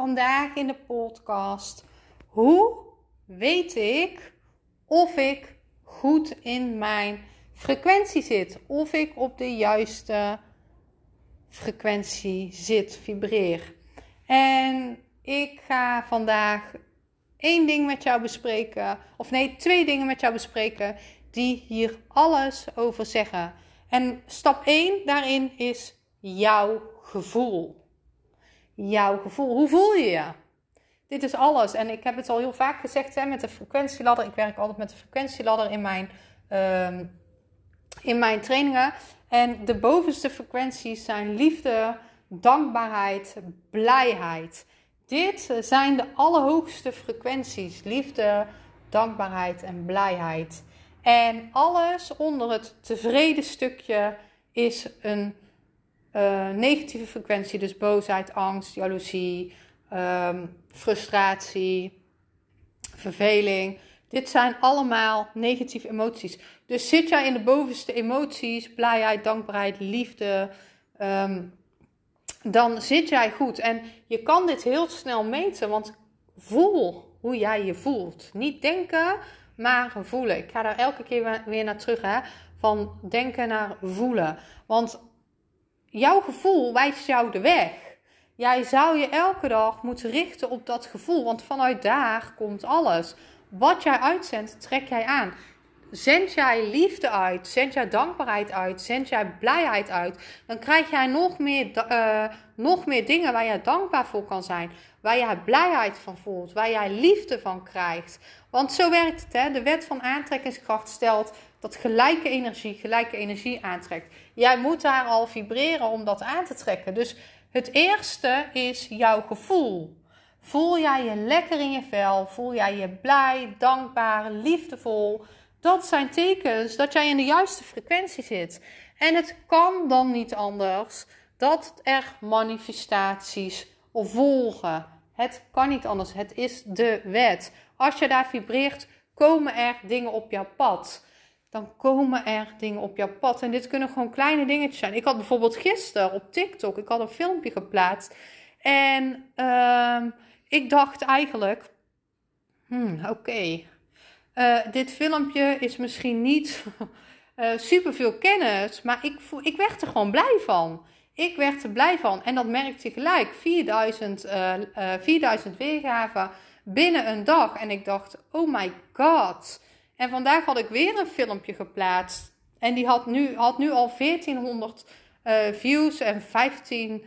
Vandaag in de podcast: hoe weet ik of ik goed in mijn frequentie zit? Of ik op de juiste frequentie zit, vibreer. En ik ga vandaag één ding met jou bespreken, of nee, twee dingen met jou bespreken die hier alles over zeggen. En stap 1 daarin is jouw gevoel. Jouw gevoel. Hoe voel je je? Dit is alles. En ik heb het al heel vaak gezegd hè, met de frequentieladder. Ik werk altijd met de frequentieladder in mijn, uh, in mijn trainingen. En de bovenste frequenties zijn liefde, dankbaarheid, blijheid. Dit zijn de allerhoogste frequenties. Liefde, dankbaarheid en blijheid. En alles onder het tevreden stukje is een uh, negatieve frequentie. Dus boosheid, angst, jaloezie, um, frustratie, verveling. Dit zijn allemaal negatieve emoties. Dus zit jij in de bovenste emoties, blijheid, dankbaarheid, liefde, um, dan zit jij goed. En je kan dit heel snel meten, want voel hoe jij je voelt. Niet denken, maar voelen. Ik ga daar elke keer weer naar terug, hè? van denken naar voelen. Want jouw gevoel wijst jou de weg. Jij zou je elke dag moeten richten op dat gevoel, want vanuit daar komt alles. Wat jij uitzendt, trek jij aan. Zend jij liefde uit, zend jij dankbaarheid uit, zend jij blijheid uit, dan krijg jij nog meer, uh, nog meer dingen waar jij dankbaar voor kan zijn. Waar jij blijheid van voelt, waar jij liefde van krijgt. Want zo werkt het. Hè? De wet van aantrekkingskracht stelt dat gelijke energie gelijke energie aantrekt. Jij moet daar al vibreren om dat aan te trekken. Dus het eerste is jouw gevoel. Voel jij je lekker in je vel? Voel jij je blij, dankbaar, liefdevol? Dat zijn tekens dat jij in de juiste frequentie zit. En het kan dan niet anders dat er manifestaties volgen. Het kan niet anders. Het is de wet. Als je daar vibreert, komen er dingen op jouw pad. Dan komen er dingen op jouw pad. En dit kunnen gewoon kleine dingetjes zijn. Ik had bijvoorbeeld gisteren op TikTok, ik had een filmpje geplaatst. En uh, ik dacht eigenlijk, hmm, oké, uh, dit filmpje is misschien niet uh, super veel kennis, maar ik, ik werd er gewoon blij van. Ik werd er blij van. En dat merkte je gelijk. 4000, uh, 4000 weergaven binnen een dag. En ik dacht, oh my god. En vandaag had ik weer een filmpje geplaatst. En die had nu, had nu al 1400 uh, views en 15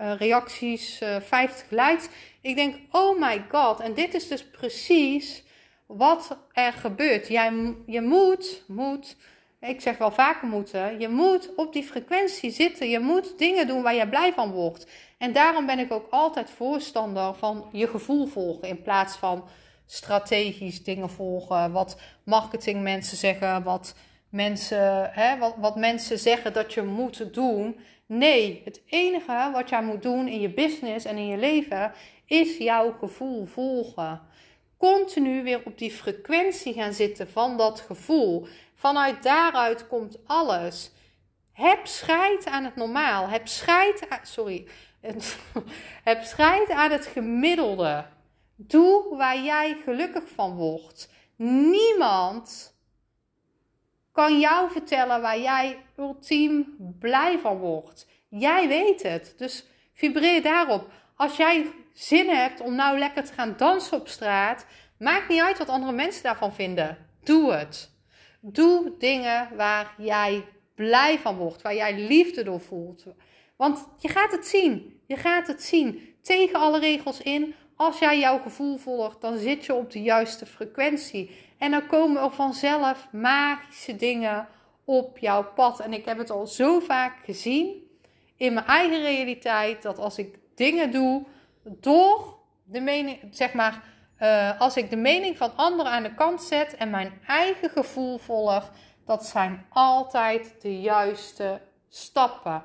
uh, reacties, uh, 50 likes. Ik denk, oh my god. En dit is dus precies wat er gebeurt. Jij, je moet, moet, ik zeg wel vaker moeten, je moet op die frequentie zitten. Je moet dingen doen waar je blij van wordt. En daarom ben ik ook altijd voorstander van je gevoel volgen in plaats van strategisch dingen volgen. Wat marketingmensen zeggen, wat mensen, hè, wat, wat mensen zeggen dat je moet doen. Nee, het enige wat jij moet doen in je business en in je leven is jouw gevoel volgen. Continu weer op die frequentie gaan zitten van dat gevoel. Vanuit daaruit komt alles. Heb scheid aan het normaal. Heb scheid aan, sorry. Heb scheid aan het gemiddelde. Doe waar jij gelukkig van wordt. Niemand kan jou vertellen waar jij ultiem blij van wordt. Jij weet het. Dus vibreer daarop. Als jij zin hebt om nou lekker te gaan dansen op straat, maakt niet uit wat andere mensen daarvan vinden. Doe het. Doe dingen waar jij blij van wordt, waar jij liefde door voelt. Want je gaat het zien. Je gaat het zien. Tegen alle regels in. Als jij jouw gevoel volgt, dan zit je op de juiste frequentie. En dan komen er vanzelf magische dingen op jouw pad. En ik heb het al zo vaak gezien in mijn eigen realiteit dat als ik dingen doe door de mening, zeg maar, uh, als ik de mening van anderen aan de kant zet en mijn eigen gevoel volg, dat zijn altijd de juiste stappen.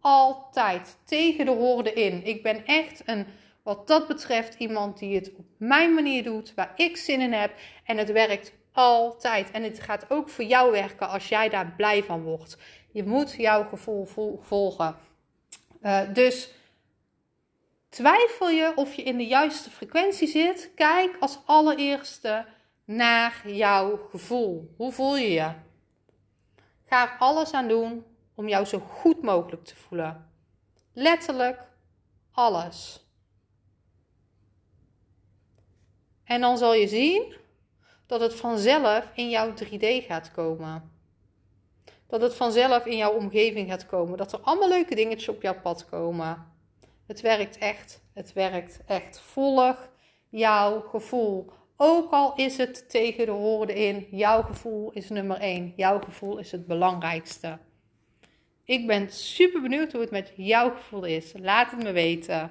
Altijd tegen de hoorde in. Ik ben echt een, wat dat betreft, iemand die het op mijn manier doet, waar ik zin in heb. En het werkt altijd. En het gaat ook voor jou werken als jij daar blij van wordt. Je moet jouw gevoel volgen. Uh, dus twijfel je of je in de juiste frequentie zit? Kijk als allereerste naar jouw gevoel. Hoe voel je je? Ga er alles aan doen om jou zo goed mogelijk te voelen. Letterlijk alles. En dan zal je zien dat het vanzelf in jouw 3D gaat komen. Dat het vanzelf in jouw omgeving gaat komen. Dat er allemaal leuke dingetjes op jouw pad komen. Het werkt echt. Het werkt echt. Volg jouw gevoel. Ook al is het tegen de woorden in, jouw gevoel is nummer één. Jouw gevoel is het belangrijkste. Ik ben super benieuwd hoe het met jouw gevoel is. Laat het me weten.